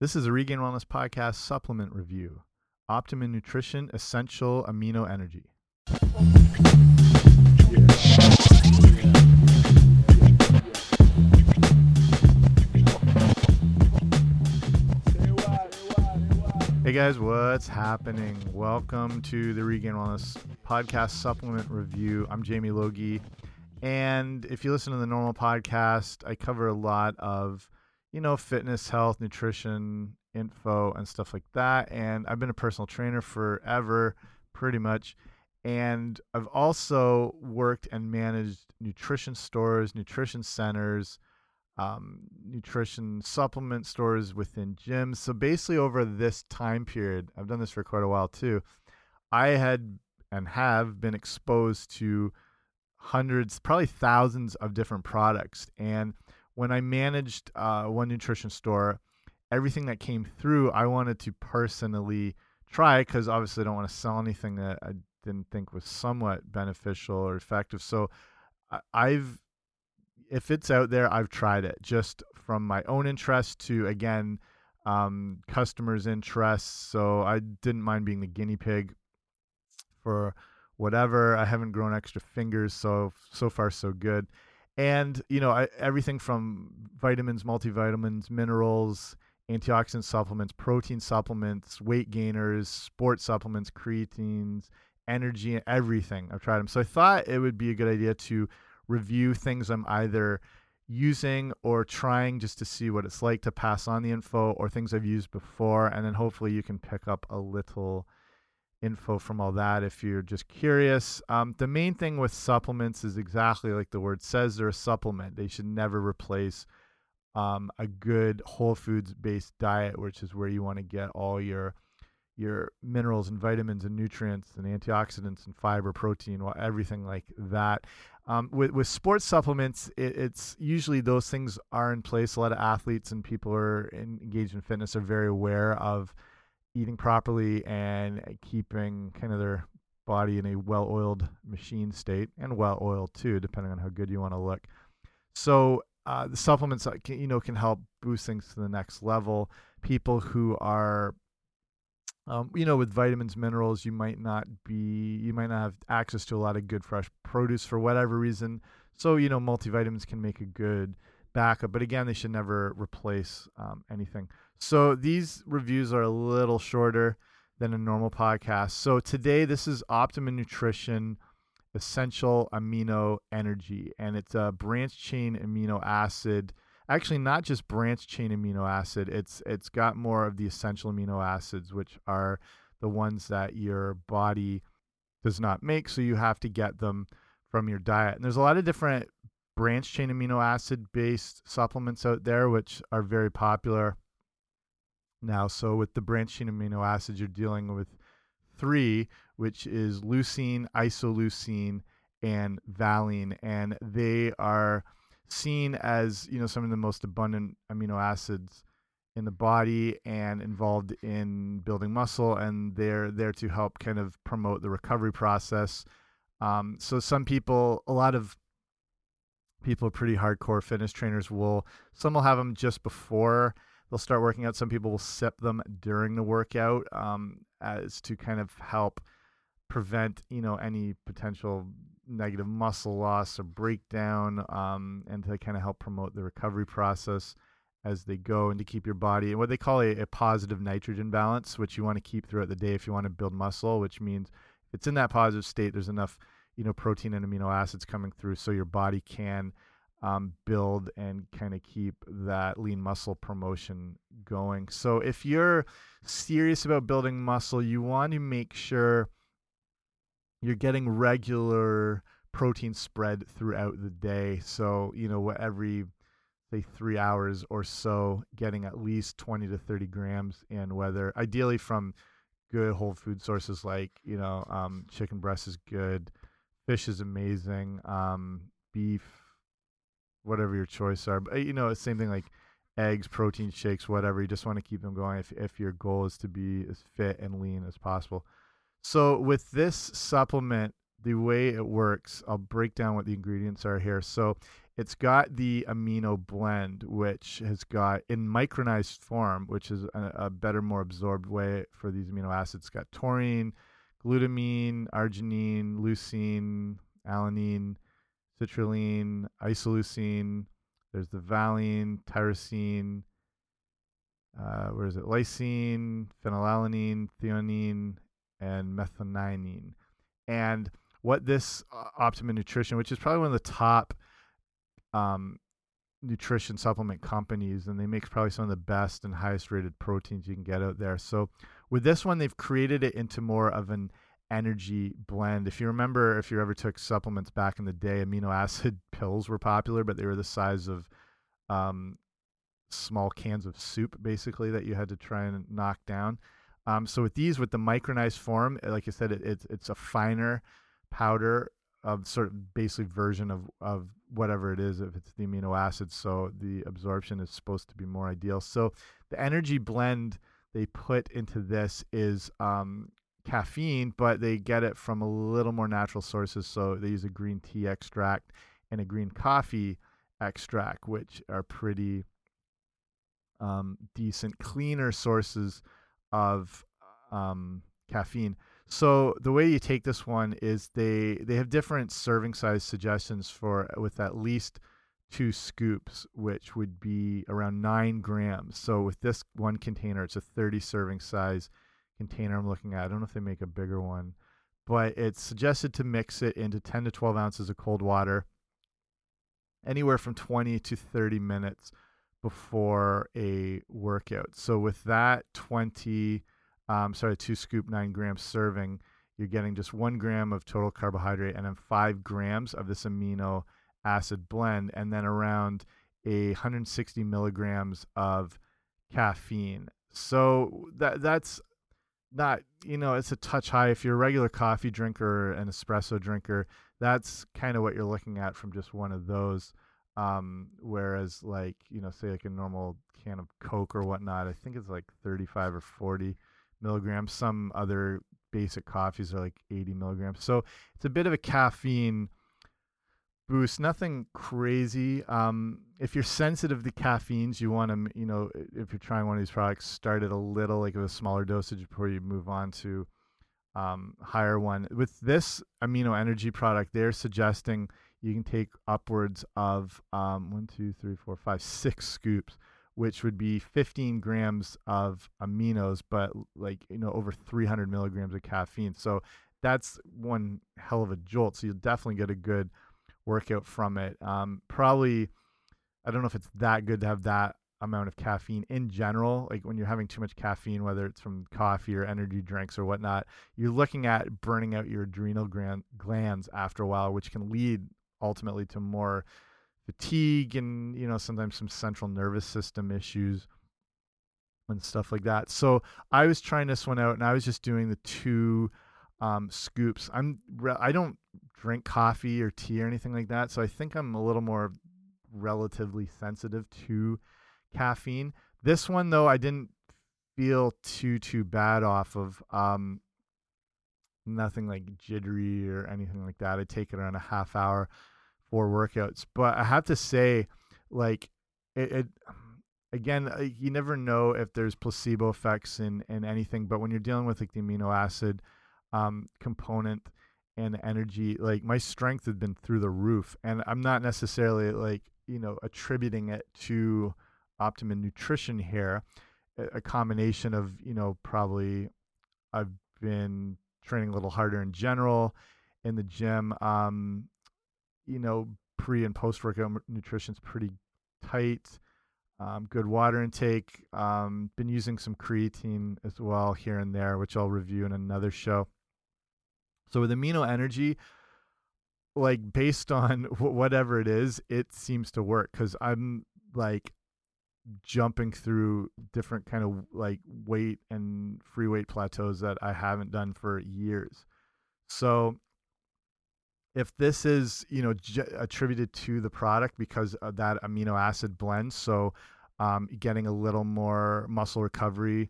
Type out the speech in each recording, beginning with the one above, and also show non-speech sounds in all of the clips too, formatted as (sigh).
This is a Regained Wellness Podcast supplement review Optimum Nutrition Essential Amino Energy. Hey guys, what's happening? Welcome to the Regained Wellness Podcast supplement review. I'm Jamie Logie. And if you listen to the normal podcast, I cover a lot of, you know, fitness, health, nutrition, info, and stuff like that. And I've been a personal trainer forever, pretty much. And I've also worked and managed nutrition stores, nutrition centers, um, nutrition supplement stores within gyms. So basically, over this time period, I've done this for quite a while too. I had and have been exposed to hundreds, probably thousands of different products. And when I managed uh, one nutrition store, everything that came through, I wanted to personally try because obviously I don't want to sell anything that I didn't think was somewhat beneficial or effective. So I've if it's out there, I've tried it just from my own interest to again um, customers' interests. So I didn't mind being the guinea pig for whatever. I haven't grown extra fingers, so so far so good. And you know, I, everything from vitamins, multivitamins, minerals, antioxidant supplements, protein supplements, weight gainers, sports supplements, creatines, energy, everything. I've tried them. So I thought it would be a good idea to review things I'm either using or trying just to see what it's like to pass on the info or things I've used before. And then hopefully you can pick up a little info from all that if you're just curious. Um, the main thing with supplements is exactly like the word says they're a supplement. They should never replace um, a good whole foods based diet, which is where you want to get all your your minerals and vitamins and nutrients and antioxidants and fiber, protein, everything like that. Um, with with sports supplements, it, it's usually those things are in place. A lot of athletes and people who are engaged in fitness are very aware of eating properly and keeping kind of their body in a well-oiled machine state and well-oiled too, depending on how good you want to look. So uh, the supplements, can, you know, can help boost things to the next level. People who are um, you know, with vitamins, minerals, you might not be, you might not have access to a lot of good fresh produce for whatever reason. So, you know, multivitamins can make a good backup, but again, they should never replace um, anything. So these reviews are a little shorter than a normal podcast. So today, this is Optimum Nutrition Essential Amino Energy, and it's a branch chain amino acid actually not just branch chain amino acid it's it's got more of the essential amino acids which are the ones that your body does not make so you have to get them from your diet and there's a lot of different branch chain amino acid based supplements out there which are very popular now. So with the branch chain amino acids you're dealing with three which is leucine isoleucine and valine. And they are seen as you know some of the most abundant amino acids in the body and involved in building muscle and they're there to help kind of promote the recovery process. Um, so some people a lot of people pretty hardcore fitness trainers will some will have them just before they'll start working out. Some people will sip them during the workout um, as to kind of help prevent you know any potential negative muscle loss or breakdown, um, and to kind of help promote the recovery process as they go and to keep your body and what they call a, a, positive nitrogen balance, which you want to keep throughout the day if you want to build muscle, which means if it's in that positive state, there's enough, you know, protein and amino acids coming through so your body can um, build and kind of keep that lean muscle promotion going. So if you're serious about building muscle, you want to make sure you're getting regular protein spread throughout the day. So, you know, every say three hours or so, getting at least 20 to 30 grams in whether ideally from good whole food sources like, you know, um, chicken breast is good, fish is amazing, um, beef, whatever your choice are. But, you know, same thing like eggs, protein shakes, whatever. You just want to keep them going if, if your goal is to be as fit and lean as possible. So with this supplement, the way it works, I'll break down what the ingredients are here. So it's got the amino blend, which has got in micronized form, which is a, a better, more absorbed way for these amino acids. It's got taurine, glutamine, arginine, leucine, alanine, citrulline, isoleucine. There's the valine, tyrosine. Uh, where is it? Lysine, phenylalanine, threonine, and methionine. And what this uh, Optimum Nutrition, which is probably one of the top um, nutrition supplement companies, and they make probably some of the best and highest rated proteins you can get out there. So with this one, they've created it into more of an energy blend. If you remember, if you ever took supplements back in the day, amino acid (laughs) pills were popular, but they were the size of um, small cans of soup, basically, that you had to try and knock down. Um, so with these, with the micronized form, like I said, it, it's it's a finer powder of sort of basically version of of whatever it is if it's the amino acids so the absorption is supposed to be more ideal so the energy blend they put into this is um, caffeine but they get it from a little more natural sources so they use a green tea extract and a green coffee extract which are pretty um, decent cleaner sources of um, caffeine so the way you take this one is they they have different serving size suggestions for with at least two scoops, which would be around nine grams. So with this one container, it's a 30 serving size container I'm looking at. I don't know if they make a bigger one, but it's suggested to mix it into 10 to 12 ounces of cold water anywhere from 20 to 30 minutes before a workout. So with that 20 um, sorry, two scoop, nine gram serving, you're getting just one gram of total carbohydrate and then five grams of this amino acid blend, and then around a 160 milligrams of caffeine. So that that's not you know it's a touch high if you're a regular coffee drinker an espresso drinker that's kind of what you're looking at from just one of those um, whereas like you know say like a normal can of coke or whatnot i think it's like 35 or 40 milligrams. Some other basic coffees are like 80 milligrams. So it's a bit of a caffeine boost. Nothing crazy. Um, if you're sensitive to caffeines, you want to, you know, if you're trying one of these products, start at a little, like a smaller dosage before you move on to um, higher one. With this amino energy product, they're suggesting you can take upwards of um, one, two, three, four, five, six scoops which would be 15 grams of aminos, but like, you know, over 300 milligrams of caffeine. So that's one hell of a jolt. So you'll definitely get a good workout from it. Um, probably, I don't know if it's that good to have that amount of caffeine in general. Like when you're having too much caffeine, whether it's from coffee or energy drinks or whatnot, you're looking at burning out your adrenal glands after a while, which can lead ultimately to more fatigue and you know sometimes some central nervous system issues and stuff like that. So I was trying this one out and I was just doing the two um, scoops. I'm I don't drink coffee or tea or anything like that, so I think I'm a little more relatively sensitive to caffeine. This one though, I didn't feel too too bad off of. Um, nothing like jittery or anything like that. I take it around a half hour for workouts. But I have to say, like, it, it again, uh, you never know if there's placebo effects in in anything. But when you're dealing with like the amino acid um, component and energy, like my strength has been through the roof, and I'm not necessarily like you know attributing it to optimum nutrition here. A, a combination of you know probably I've been training a little harder in general in the gym. Um, you know, pre and post workout nutrition's pretty tight. Um, good water intake. Um, been using some creatine as well here and there, which I'll review in another show. So with amino energy, like based on (laughs) whatever it is, it seems to work because I'm like jumping through different kind of like weight and free weight plateaus that I haven't done for years. So if this is you know attributed to the product because of that amino acid blend so um, getting a little more muscle recovery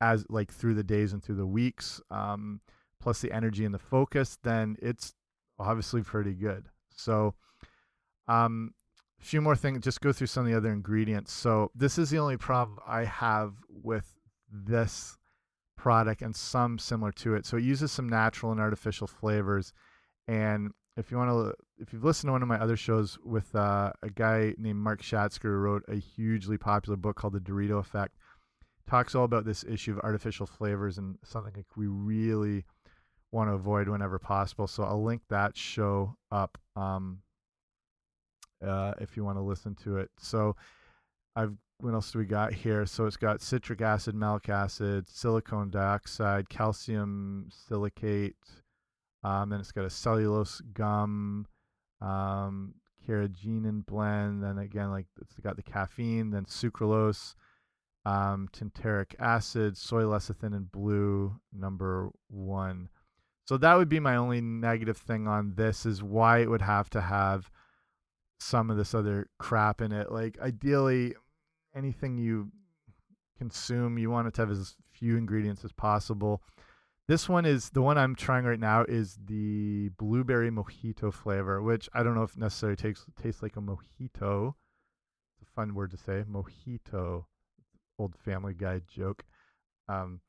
as like through the days and through the weeks um, plus the energy and the focus then it's obviously pretty good so um, a few more things. Just go through some of the other ingredients. So this is the only problem I have with this product and some similar to it. So it uses some natural and artificial flavors. And if you want to, if you've listened to one of my other shows with uh, a guy named Mark Schatzker who wrote a hugely popular book called The Dorito Effect, talks all about this issue of artificial flavors and something like we really want to avoid whenever possible. So I'll link that show up um, uh, if you want to listen to it. So I've what else do we got here? So it's got citric acid, malic acid, silicon dioxide, calcium silicate, um, then it's got a cellulose gum, um, carrageenan blend. Then again, like it's got the caffeine, then sucralose, um, acid, soy lecithin, and blue number one. So that would be my only negative thing on this is why it would have to have some of this other crap in it. Like ideally, anything you consume, you want it to have as few ingredients as possible. This one is the one I'm trying right now is the blueberry mojito flavor, which I don't know if necessarily tastes tastes like a mojito. It's a fun word to say, mojito. Old Family Guy joke. Um,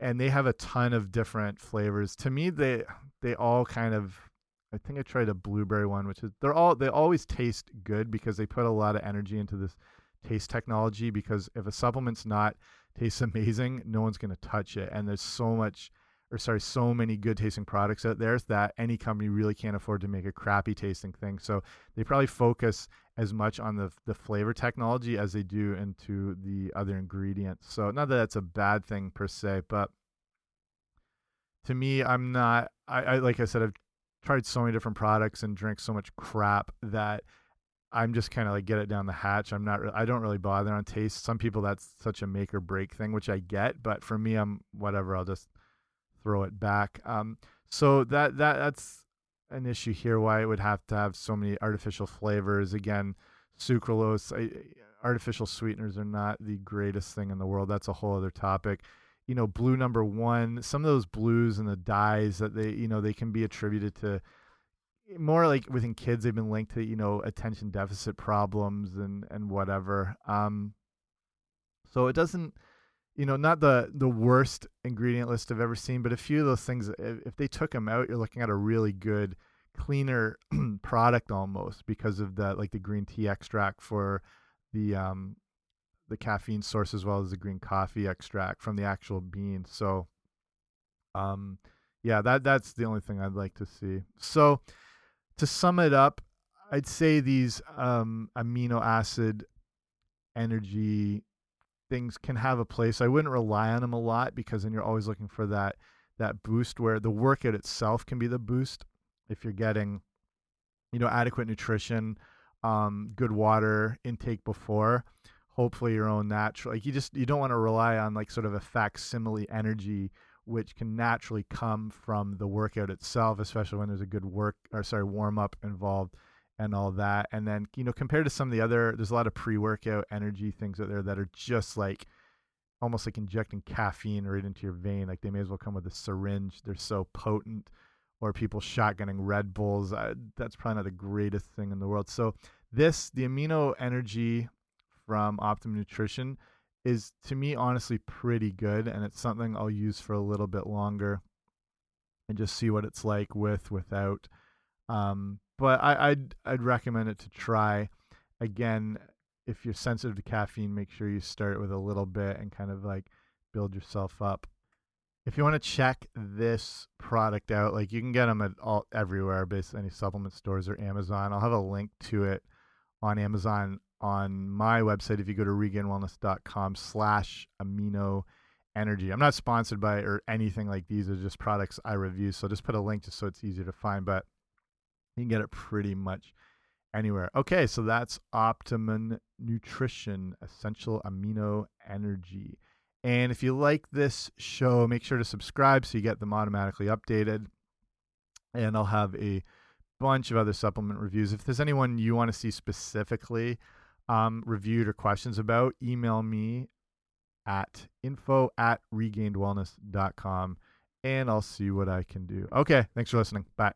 and they have a ton of different flavors. To me, they they all kind of. I think I tried a blueberry one, which is they're all they always taste good because they put a lot of energy into this taste technology because if a supplement's not tastes (laughs) amazing, no one's going to touch it. And there's so much, or sorry, so many good tasting products out there that any company really can't afford to make a crappy tasting thing. So they probably focus as much on the the flavor technology as they do into the other ingredients. So not that that's a bad thing per se, but to me, I'm not. I, I like I said, I've tried so many different products and drank so much crap that I'm just kind of like get it down the hatch. I'm not. I don't really bother on taste. Some people that's such a make or break thing, which I get. But for me, I'm whatever. I'll just throw it back. Um, so that that that's an issue here. Why it would have to have so many artificial flavors. Again, sucralose, I, artificial sweeteners are not the greatest thing in the world. That's a whole other topic. You know, blue number one. Some of those blues and the dyes that they, you know, they can be attributed to more like within kids they've been linked to you know attention deficit problems and and whatever um so it doesn't you know not the the worst ingredient list i've ever seen but a few of those things if, they took them out you're looking at a really good cleaner (clears throat) product almost because of the like the green tea extract for the um the caffeine source as well as the green coffee extract from the actual bean so um yeah that that's the only thing i'd like to see. So to sum it up, I'd say these um, amino acid energy things can have a place. I wouldn't rely on them a lot because then you're always looking for that that boost where the workout itself can be the boost if you're getting you know adequate nutrition, um, good water intake before, hopefully your own natural. Like you just you don't want to rely on like sort of a facsimile energy which can naturally come from the workout itself, especially when there's a good work or sorry warm up involved and all that. And then you know compared to some of the other, there's a lot of pre workout energy things out there that are just like almost like injecting caffeine right into your vein. Like they may as well come with a syringe. They're so potent. Or people shotgunning Red Bulls. Uh, that's probably not the greatest thing in the world. So this, the amino energy from Optimum Nutrition, is to me honestly pretty good and it's something I'll use for a little bit longer and just see what it's like with without um, but I, I'd I'd recommend it to try. Again if you're sensitive to caffeine make sure you start with a little bit and kind of like build yourself up. If you want to check this product out like you can get them at all everywhere basically any supplement stores or Amazon. I'll have a link to it on Amazon on my website if you go to regainedwellness.com slash amino energy. I'm not sponsored by or anything like these are just products i review so just put a link just so it's easier to find but you can get it pretty much anywhere okay so that's optimum nutrition essential amino energy and if you like this show make sure to subscribe so you get them automatically updated and i'll have a bunch of other supplement reviews if there's anyone you want to see specifically um, reviewed or questions about, email me at info at regainedwellness.com and I'll see what I can do. Okay. Thanks for listening. Bye.